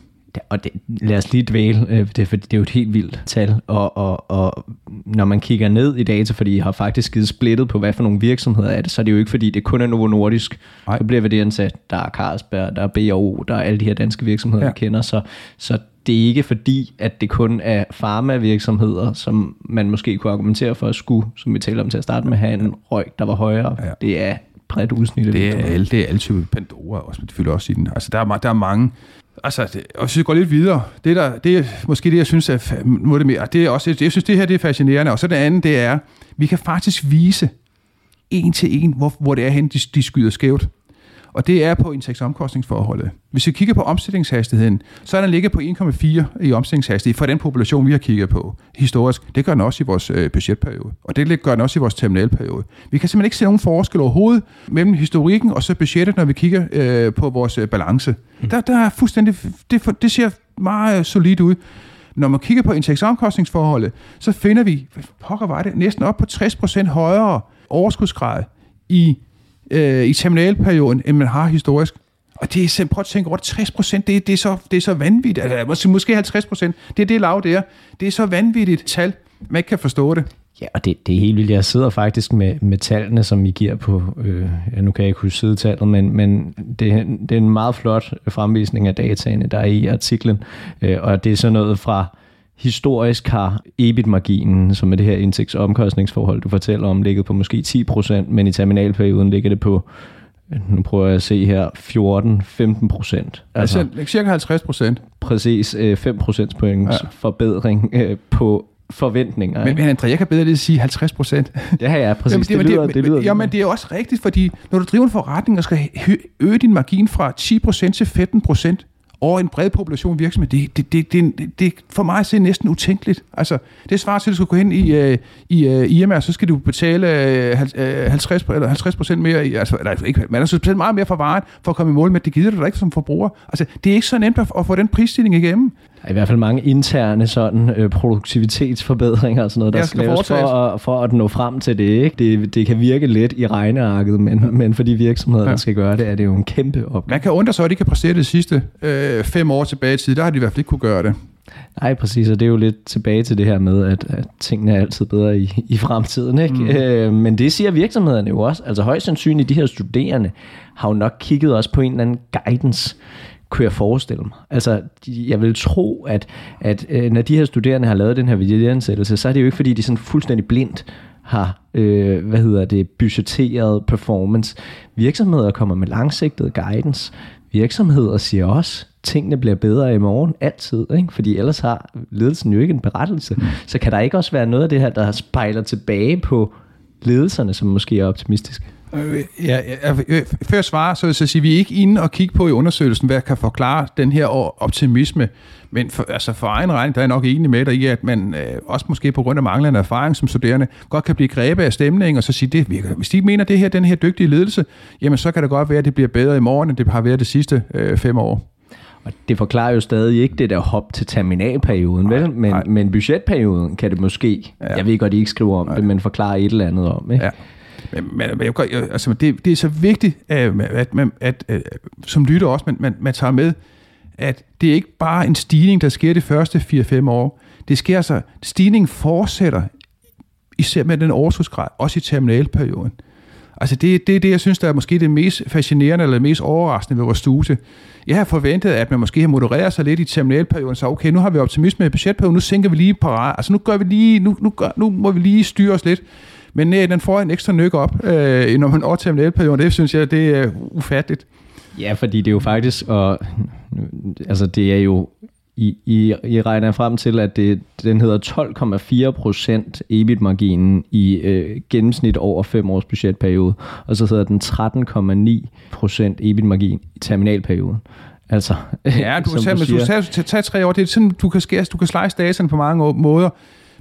Og det, lad os lige dvæle, øh, det, for det er jo et helt vildt tal, og, og, og når man kigger ned i data, fordi I har faktisk givet splittet på, hvad for nogle virksomheder er det, så er det jo ikke, fordi det kun er Novo Nordisk, Nej. så bliver det ansat, der er Carlsberg, der er BO, der er alle de her danske virksomheder, ja. vi kender, så, så det er ikke fordi, at det kun er farmavirksomheder, som man måske kunne argumentere for at skulle, som vi talte om til at starte med, have en røg, der var højere. Ja. Det er bredt udsnittet. Det er alle, det er alle typer Pandora også, men det fylder også i den. Altså, der er, der er mange, Altså, det, og hvis vi går lidt videre, det, der, det er måske det, jeg synes er, må det mere, det er også, jeg synes, det her det er fascinerende. Og så det andet, det er, vi kan faktisk vise en til en, hvor, hvor det er hen, de, de skyder skævt og det er på indtægtsomkostningsforholdet. Hvis vi kigger på omsætningshastigheden, så er den ligget på 1,4 i omsætningshastighed for den population, vi har kigget på historisk. Det gør den også i vores øh, budgetperiode, og det gør den også i vores terminalperiode. Vi kan simpelthen ikke se nogen forskel overhovedet mellem historikken og så budgettet, når vi kigger øh, på vores øh, balance. Mm. Der, der er fuldstændig, det, det ser meget solidt ud. Når man kigger på indtægtsomkostningsforholdet, så finder vi, pokker var det, næsten op på 60% højere overskudsgrad i øh, i terminalperioden, end man har historisk. Og det er simpelthen, prøv at tænke over 60 procent, det, det, er så, det er så vanvittigt. Altså, måske, måske 50 procent, det er det lav, det er. Det er så vanvittigt tal, man ikke kan forstå det. Ja, og det, det er helt vildt. Jeg sidder faktisk med, med tallene, som I giver på, øh, ja, nu kan jeg ikke huske sidetallet, men, men det, det er en meget flot fremvisning af dataene, der er i artiklen. Øh, og det er sådan noget fra historisk har EBIT-marginen, som er det her indtægtsomkostningsforhold, du fortæller om, ligget på måske 10%, men i terminalperioden ligger det på nu prøver jeg at se her, 14-15 procent. Altså, altså cirka 50 procent. Præcis 5 øh, procents points ja. forbedring øh, på forventninger. Men, men André, jeg kan bedre lige sige 50 procent. Ja, ja, præcis. Jamen, det, det, lyder, det, det lyder. Jamen, det er også rigtigt, fordi når du driver en forretning og skal øge din margin fra 10 procent til 15 procent, over en bred population virksomhed, det, det, det, det, det for mig er næsten utænkeligt. Altså, det svarer til, at du skal gå hen i, uh, i uh, øh, IMR, så skal du betale øh, uh, 50, øh, eller 50 procent mere, i, altså, eller, ikke, man skal betale meget mere for varen, for at komme i mål med, det gider du da ikke som forbruger. Altså, det er ikke så nemt at, at få den prisstilling igennem. Der er i hvert fald mange interne sådan, øh, produktivitetsforbedringer og sådan noget, der skal, skal laves for at, for at nå frem til det. Ikke? Det, det kan virke let i regnearket, men, ja. men for de virksomheder, ja. der skal gøre det, er det jo en kæmpe opgave. Man kan undre sig, at de kan præstere det sidste øh, fem år tilbage i tid. Der har de i hvert fald ikke kunne gøre det. Nej, præcis, og det er jo lidt tilbage til det her med, at, at tingene er altid bedre i, i fremtiden. Ikke? Mm. Øh, men det siger virksomhederne jo også. Altså højst sandsynligt, de her studerende har jo nok kigget også på en eller anden guidance kunne jeg forestille mig. Altså, jeg vil tro, at, at øh, når de her studerende har lavet den her videoansættelse, så er det jo ikke, fordi de sådan fuldstændig blindt har, øh, hvad hedder det, budgetteret performance. Virksomheder kommer med langsigtet guidance. Virksomheder siger også, tingene bliver bedre i morgen, altid, ikke? fordi ellers har ledelsen jo ikke en berettelse. Så kan der ikke også være noget af det her, der spejler tilbage på ledelserne, som måske er optimistiske? Øh, ja, ja, før jeg svarer, så vil jeg sige, at vi er ikke inde og kigge på i undersøgelsen, hvad kan forklare den her optimisme. Men for, altså for egen regning, der er jeg nok enig med dig i, at man øh, også måske på grund af manglende erfaring som studerende, godt kan blive grebet af stemningen, og så sige, det virker. Hvis de mener, det her, den her dygtige ledelse, jamen så kan det godt være, at det bliver bedre i morgen, end det har været de sidste øh, fem år. Og det forklarer jo stadig ikke det der hop til terminalperioden, nej, vel? Men, men budgetperioden kan det måske, ja. jeg ved godt, I ikke skriver om nej. det, men forklare et eller andet om. Ikke? Ja. Men, men, men jeg, altså, det, det er så vigtigt, øh, at, at, at, at, at som lytter også, man, man, man tager med, at det er ikke bare en stigning, der sker de første 4-5 år. Det sker altså, stigningen fortsætter, især med den overskudsgrad, også i terminalperioden. Altså det, det er det, jeg synes, der er måske det mest fascinerende eller det mest overraskende ved vores studie. Jeg har forventet, at man måske har modereret sig lidt i terminalperioden, så okay, nu har vi optimisme i budgetperioden, nu sænker vi lige parat, altså nu gør vi lige, nu, nu, gør, nu må vi lige styre os lidt. Men nej, den får en ekstra nyk op, øh, når man overtager en elperiode. Det synes jeg, det er ufatteligt. Ja, fordi det er jo faktisk, og, altså det er jo, I, I, I regner frem til, at det, den hedder 12,4 procent EBIT-marginen i øh, gennemsnit over 5 års budgetperiode, og så hedder den 13,9 procent EBIT-margin i terminalperioden. Altså, ja, du kan tage, du, siger, du tage, tage, tage tre år. Det er sådan, du kan, skære, du kan slice dataen på mange måder,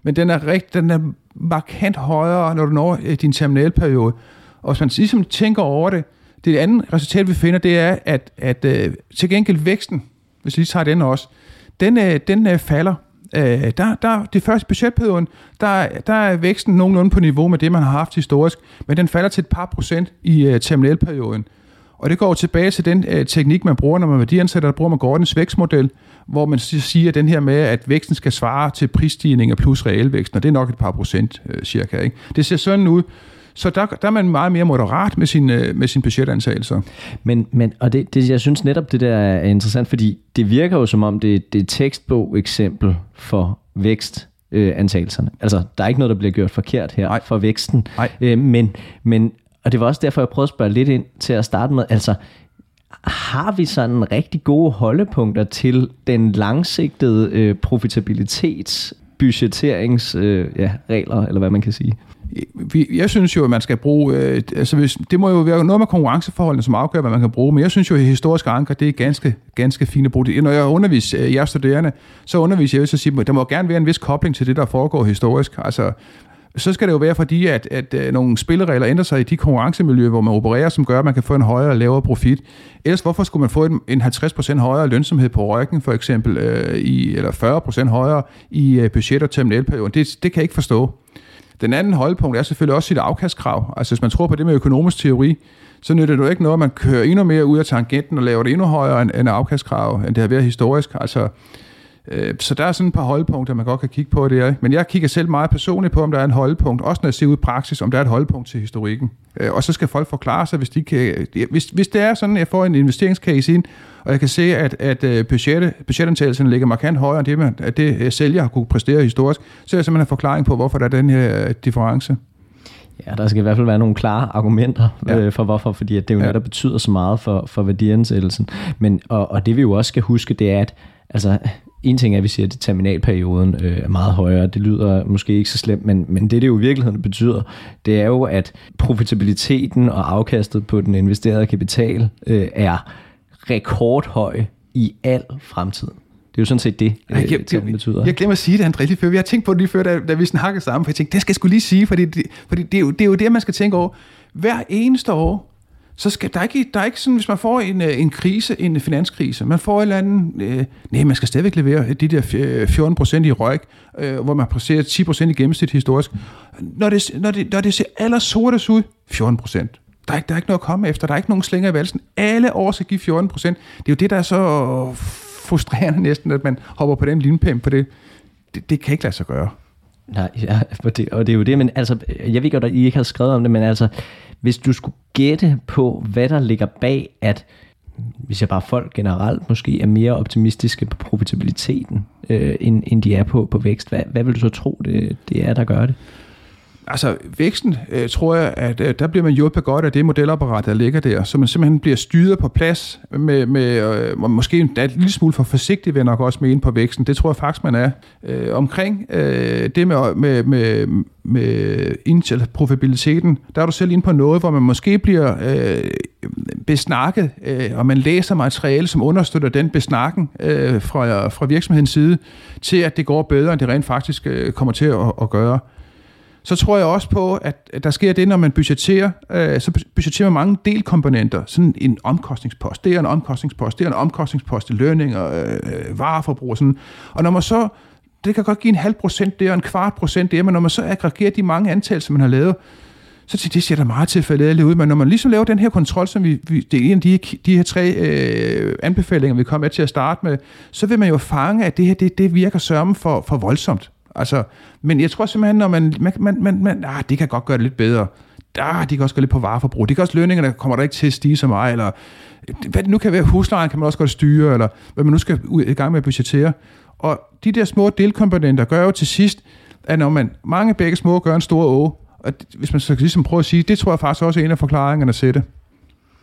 men den er, rigt, den er markant højere, når du når øh, din terminalperiode. Og hvis man ligesom tænker over det, det andet resultat, vi finder, det er, at, at øh, til gengæld væksten, hvis vi lige tager den også, den, øh, den øh, falder. Øh, der, der, det første budgetperioden, der, der er væksten nogenlunde på niveau med det, man har haft historisk, men den falder til et par procent i øh, terminalperioden. Og det går tilbage til den øh, teknik, man bruger, når man værdiansætter, der bruger man Gordons vækstmodel, hvor man siger den her med, at væksten skal svare til prisstigninger plus realvæksten, og det er nok et par procent uh, cirka. Ikke? Det ser sådan ud. Så der, der er man meget mere moderat med sin, uh, med sin budgetantagelser. Men, men og det, det, jeg synes netop, det der er interessant, fordi det virker jo som om, det, det er et tekstbog eksempel for vækst øh, antagelserne. Altså, der er ikke noget, der bliver gjort forkert her Nej. for væksten. Nej. Øh, men, men, og det var også derfor, jeg prøvede at spørge lidt ind til at starte med. Altså, har vi sådan rigtig gode holdepunkter til den langsigtede øh, profitabilitets budgetteringsregler, øh, ja, regler, eller hvad man kan sige? Jeg synes jo, at man skal bruge, øh, altså hvis, det må jo være noget med konkurrenceforholdene, som afgør, hvad man kan bruge, men jeg synes jo, at historiske anker, det er ganske, ganske fine at bruge. Når jeg underviser øh, jeres studerende, så underviser jeg jo så siger, at der må gerne være en vis kobling til det, der foregår historisk. Altså, så skal det jo være fordi, at, at, at nogle spilleregler ændrer sig i de konkurrencemiljøer, hvor man opererer, som gør, at man kan få en højere og lavere profit. Ellers hvorfor skulle man få en, en 50% højere lønsomhed på røgken, for eksempel, øh, i, eller 40% højere i øh, budget- og terminalperioden? Det, det kan jeg ikke forstå. Den anden holdpunkt er selvfølgelig også sit afkastkrav. Altså hvis man tror på det med økonomisk teori, så nytter det jo ikke noget, at man kører endnu mere ud af tangenten og laver det endnu højere end, end afkastkrav, end det har været historisk. Altså så der er sådan et par holdpunkter, man godt kan kigge på det. Men jeg kigger selv meget personligt på, om der er en holdpunkt, også når jeg ser ud i praksis, om der er et holdpunkt til historikken. Øh, og så skal folk forklare sig, hvis, de kan, hvis, hvis det er sådan, at jeg får en investeringscase ind, og jeg kan se, at, at øh, budget, budgetantagelsen ligger markant højere end det, man, at det sælger har kunne præstere historisk, så er der simpelthen en forklaring på, hvorfor der er den her difference. Ja, der skal i hvert fald være nogle klare argumenter ja. øh, for hvorfor, fordi at det er jo ja. noget, der betyder så meget for, for værdiansættelsen. Men, og, og det vi jo også skal huske, det er, at altså, en ting er, at vi siger, at terminalperioden øh, er meget højere. Det lyder måske ikke så slemt, men, men det, det jo i virkeligheden betyder, det er jo, at profitabiliteten og afkastet på den investerede kapital øh, er rekordhøj i al fremtid. Det er jo sådan set det, øh, jeg, jeg, det betyder. Jeg glemmer at sige det, André, lige før. Vi har tænkt på det lige før, da, da vi snakkede sammen, for jeg tænkte, det skal jeg skulle lige sige, fordi, det, fordi det, er jo, det er jo det, man skal tænke over. Hver eneste år, så skal der ikke, der er ikke sådan, hvis man får en, øh, en krise, en finanskrise, man får et eller andet, øh, nej, man skal stadigvæk levere de der 14 øh, procent i røg, øh, hvor man placerer 10 procent i gennemsnit historisk. Når det, når det, når det ser aller sortest ud, 14 procent. Der er, ikke, der er ikke noget at komme efter, der er ikke nogen slinger i valsen. Alle år skal give 14 procent. Det er jo det, der er så frustrerende næsten, at man hopper på den linpæm, for det, det, det kan ikke lade sig gøre. Nej, ja, og det, og det er jo det, men altså, jeg ved godt, at I ikke har skrevet om det, men altså, hvis du skulle gætte på, hvad der ligger bag, at hvis jeg bare folk generelt måske er mere optimistiske på profitabiliteten, øh, end, end de er på, på vækst, hvad, hvad vil du så tro, det, det er, der gør det? Altså væksten, øh, tror jeg, at øh, der bliver man hjulpet godt af det modelapparat, der ligger der, så man simpelthen bliver styret på plads med, med øh, måske en, en lille smule for forsigtig, vil jeg nok også mene på væksten. Det tror jeg faktisk, man er. Øh, omkring øh, det med, med, med, med Intel profitabiliteten, der er du selv inde på noget, hvor man måske bliver øh, besnakket, øh, og man læser materiale, som understøtter den besnakken øh, fra, fra virksomhedens side, til at det går bedre, end det rent faktisk øh, kommer til at, at gøre så tror jeg også på, at der sker det, når man budgeterer, øh, så budgeterer man mange delkomponenter. Sådan en omkostningspost, det er en omkostningspost, det er en omkostningspost lønninger, øh, vareforbrug og sådan. Og når man så, det kan godt give en halv procent der, en kvart procent der, men når man så aggregerer de mange antagelser, man har lavet, så til det ser der meget tilfældet ud. Men når man ligesom laver den her kontrol, som vi, vi det er en af de, de her tre øh, anbefalinger, vi kommer med til at starte med, så vil man jo fange, at det her det, det virker sørme for, for voldsomt. Altså, men jeg tror simpelthen, når man, man, man, man, man ah, det kan godt gøre det lidt bedre. Ah, de kan også gå lidt på vareforbrug. Det kan også lønningerne kommer der ikke til at stige så meget, eller øh, hvad det nu kan være, huslejen kan man også godt styre, eller hvad man nu skal ud i gang med at budgettere. Og de der små delkomponenter gør jo til sidst, at når man mange begge små gør en stor å, og hvis man så ligesom prøver at sige, det tror jeg faktisk også er en af forklaringerne til det.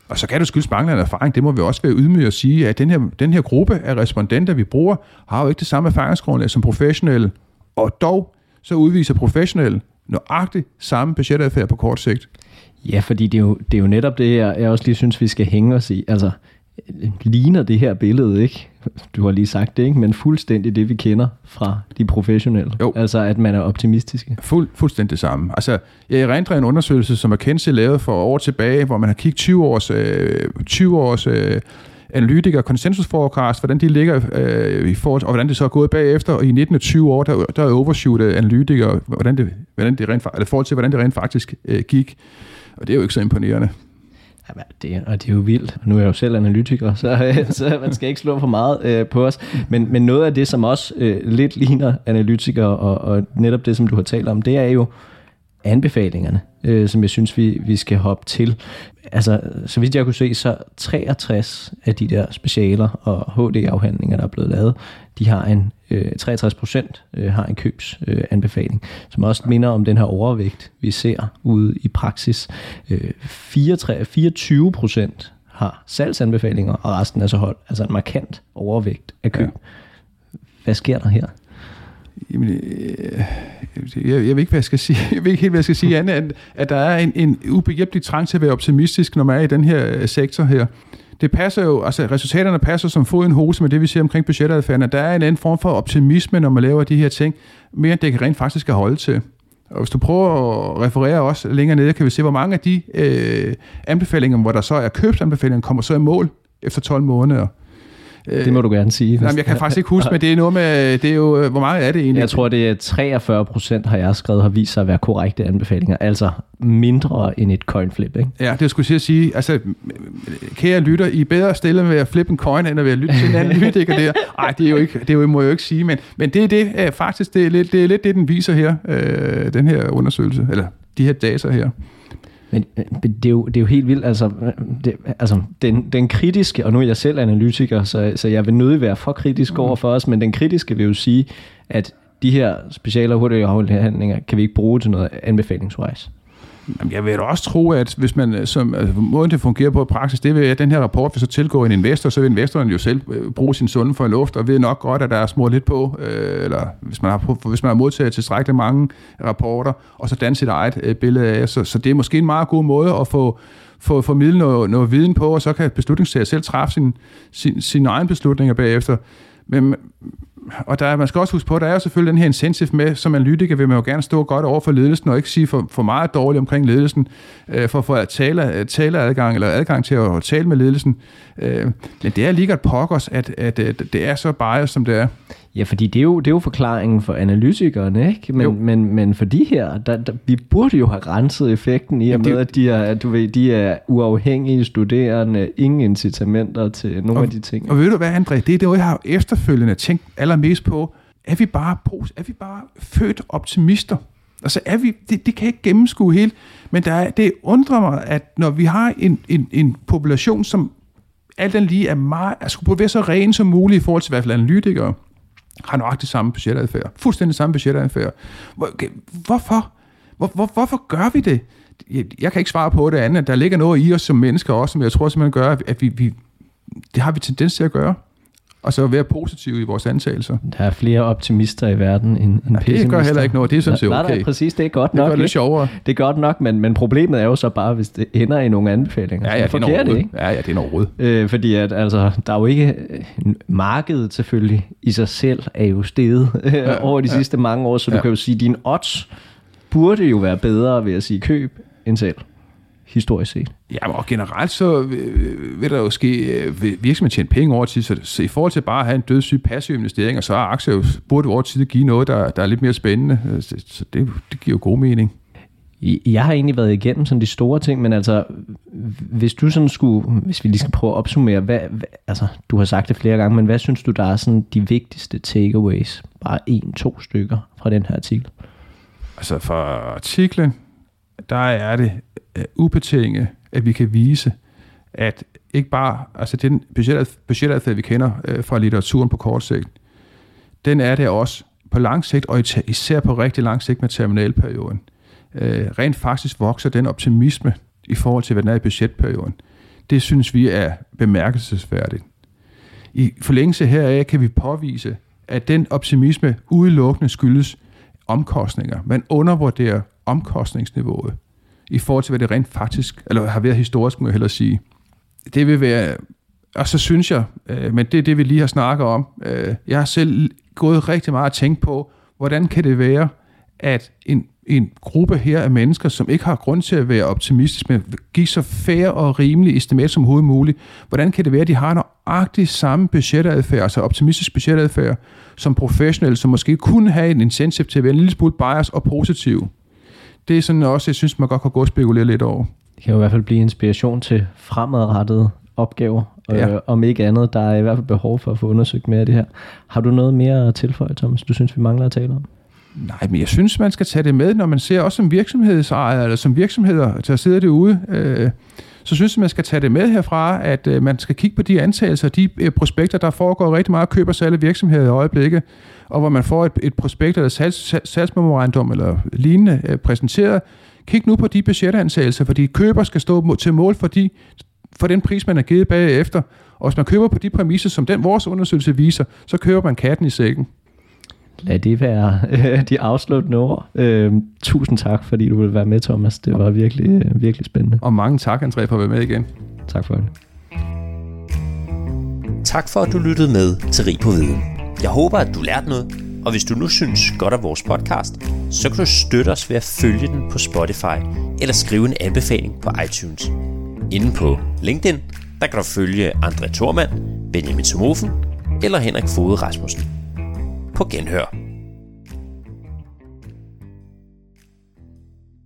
Og så kan du skyldes manglende erfaring. Det må vi også være ydmyge at sige, at den her, den her gruppe af respondenter, vi bruger, har jo ikke det samme erfaringsgrundlag som professionelle og dog så udviser professionelle nøjagtigt samme budgetadfærd på kort sigt. Ja, fordi det er, jo, det er jo netop det, jeg, jeg også lige synes, vi skal hænge os i. Altså, ligner det her billede ikke? Du har lige sagt det, ikke? Men fuldstændig det, vi kender fra de professionelle. Jo. Altså, at man er optimistisk. Fuld, fuldstændig det samme. Altså, jeg erindrer en undersøgelse, som McKinsey lavede for år tilbage, hvor man har kigget 20 års, øh, 20 års øh, analytikere konsensus forecast, hvordan de ligger øh, i forhold og hvordan det så er gået bagefter, og i 19 20 år, der, der er overshootet analytikere, hvordan det, hvordan det rent, eller forhold til, hvordan det rent faktisk øh, gik. Og det er jo ikke så imponerende. Jamen, det, og det er jo vildt. Nu er jeg jo selv analytiker, så, så man skal ikke slå for meget øh, på os. Men, men noget af det, som også øh, lidt ligner analytikere, og, og netop det, som du har talt om, det er jo anbefalingerne, øh, som jeg synes, vi, vi skal hoppe til. Altså, så vidt jeg kunne se, så 63 af de der specialer og HD-afhandlinger, der er blevet lavet, de har en, øh, 63 procent øh, har en købsanbefaling, øh, som også minder om den her overvægt, vi ser ude i praksis. Øh, 34, 24 procent har salgsanbefalinger, og resten er så hold, altså en markant overvægt af køb. Ja. Hvad sker der her? Jamen, øh, jeg, jeg ved ikke, hvad jeg skal sige. Jeg ved ikke helt, hvad jeg skal sige andet, at, at der er en, en ubehjælpelig trang til at være optimistisk, når man er i den her øh, sektor her. Det passer jo, altså resultaterne passer som fod en hose med det, vi ser omkring budgetadfærden. Der er en anden form for optimisme, når man laver de her ting, mere end det kan rent faktisk skal holde til. Og hvis du prøver at referere også længere nede, kan vi se, hvor mange af de øh, anbefalinger, hvor der så er købsanbefalinger, kommer så i mål efter 12 måneder det må du gerne sige. Jamen, jeg kan faktisk ikke huske, men det er noget med, det er jo, øh, hvor meget er det egentlig? Jeg tror, det er 43 procent, har jeg skrevet, har vist sig at være korrekte anbefalinger. Altså mindre end et coin flip, ikke? Ja, det skulle jeg sige. Altså, kære lytter, I er bedre stillet med at flippe en coin, end at være lytte til en anden lytter der. Nej, det er jo ikke, det er jo, må jeg jo ikke sige, men, men det er det, øh, faktisk, det er, lidt, det er lidt det, den viser her, øh, den her undersøgelse, eller de her data her. Men, det, er jo, det er jo helt vildt, altså, det, altså den, den kritiske, og nu er jeg selv analytiker, så, så jeg vil nødig være for kritisk mm. over for os, men den kritiske vil jo sige, at de her speciale og hurtige afhandlinger kan vi ikke bruge til noget anbefalingswise. Jeg vil da også tro, at hvis man, øh, som, altså, måden det fungerer på i praksis, det vil, at den her rapport vil så tilgå en investor, så vil investoren jo selv øh, bruge sin sunde for luft, og ved nok godt, at der er smurt lidt på, øh, eller hvis man, har, hvis man har modtaget tilstrækkeligt mange rapporter, og så danne sit eget øh, billede af. Så, så det er måske en meget god måde at få, få formidlet noget, noget viden på, og så kan beslutningstager selv træffe sin, sin, sin egen beslutninger bagefter. Men, og der, man skal også huske på, at der er jo selvfølgelig den her incentive med, som analytiker vil man jo gerne stå godt over for ledelsen, og ikke sige for, for meget dårligt omkring ledelsen, øh, for at få tale, øh, tale adgang, eller adgang til at tale med ledelsen. Øh, men det er lige godt pokkers, at, at, at det er så bare, som det er. Ja, fordi det er jo, det er jo forklaringen for analytikerne, ikke? Men, men, men for de her, der, der, vi burde jo have renset effekten i og med, at de er, du ved, de er uafhængige studerende, ingen incitamenter til nogle og, af de ting. Og ved du hvad, André, det er det, jeg har efterfølgende tænkt allermest på. Er vi bare, er vi bare født optimister? Altså er vi, det, det kan ikke gennemskue helt, men der er, det undrer mig, at når vi har en, en, en population, som alt den lige er meget, altså skulle være så ren som muligt i forhold til i hvert fald analytikere, har nøjagtigt samme budgetadfærd. Fuldstændig samme budgetadfærd. Hvor, hvorfor? Hvor, hvor, hvorfor gør vi det? Jeg, jeg kan ikke svare på det andet. Der ligger noget i os som mennesker også, som jeg tror simpelthen gør, at vi, vi det har vi tendens til at gøre og så være positive i vores antagelser. Der er flere optimister i verden end, end ja, pessimister. Det gør heller ikke noget, det sådan set okay. Nej, nej, præcis, det er godt det nok. Det er lidt sjovere. Det er godt nok, men, men problemet er jo så bare, hvis det ender i nogle anbefalinger. Ja, ja, det er det, ikke? Ja, ja, det er noget råd. Øh, fordi at, altså, der er jo ikke... Markedet selvfølgelig i sig selv er jo steget ja, over de ja. sidste mange år, så ja. du kan jo sige, at din odds burde jo være bedre ved at sige køb end selv historisk set. Ja, og generelt så vil, vil der jo ske, øh, vil virksomheden tjene penge over tid, så, så i forhold til bare at have en dødssyg passiv investering, så er aktier jo, burde over tid give noget, der, der er lidt mere spændende, øh, så, så det, det giver jo god mening. Jeg har egentlig været igennem sådan de store ting, men altså, hvis du sådan skulle, hvis vi lige skal prøve at opsummere, hvad, hvad, altså, du har sagt det flere gange, men hvad synes du, der er sådan de vigtigste takeaways? Bare en, to stykker fra den her artikel. Altså for artiklen, der er det øh, ubetinget, at vi kan vise, at ikke bare, altså den budgetadfærd, vi kender øh, fra litteraturen på kort sigt, den er det også på lang sigt, og især på rigtig lang sigt med terminalperioden. Øh, rent faktisk vokser den optimisme i forhold til, hvad den er i budgetperioden. Det synes vi er bemærkelsesværdigt. I forlængelse heraf kan vi påvise, at den optimisme udelukkende skyldes omkostninger. Man undervurderer omkostningsniveauet i forhold til, hvad det rent faktisk, eller har været historisk, må jeg hellere sige. Det vil være, og så synes jeg, øh, men det er det, vi lige har snakket om, øh, jeg har selv gået rigtig meget at tænke på, hvordan kan det være, at en, en gruppe her af mennesker, som ikke har grund til at være optimistisk, men give så fair og rimelige estimat som overhovedet muligt, hvordan kan det være, at de har nøjagtigt samme budgetadfærd, altså optimistisk budgetadfærd, som professionelle, som måske kunne have en incentive til at være en lille smule bias og positiv det er sådan også, jeg synes, man godt kan gå og spekulere lidt over. Det kan jo i hvert fald blive inspiration til fremadrettede opgaver, ja. øh, om ikke andet. Der er i hvert fald behov for at få undersøgt mere af det her. Har du noget mere at tilføje, Thomas, du synes, vi mangler at tale om? Nej, men jeg synes, man skal tage det med, når man ser også som virksomhedsejer, eller som virksomheder, der sidder derude, øh, så synes jeg, man skal tage det med herfra, at øh, man skal kigge på de antagelser, de øh, prospekter, der foregår rigtig meget køb og salg af virksomheder i øjeblikket, og hvor man får et, et prospekt eller salgs, salgsmemorandum eller lignende øh, præsenteret. Kig nu på de budgetantagelser, fordi køber skal stå til mål for, de, for den pris, man er givet bagefter. Og hvis man køber på de præmisser, som den vores undersøgelse viser, så køber man katten i sækken. Lad det være øh, de afsluttende ord. Øh, tusind tak, fordi du ville være med, Thomas. Det var virkelig, øh, virkelig spændende. Og mange tak, André, for at være med igen. Tak for det. Tak for, at du lyttede med til Rig på Viden. Jeg håber, at du lærte noget, og hvis du nu synes godt af vores podcast, så kan du støtte os ved at følge den på Spotify eller skrive en anbefaling på iTunes. Inden på LinkedIn, der kan du følge André Thormand, Benjamin Somofen eller Henrik Fode Rasmussen. På genhør.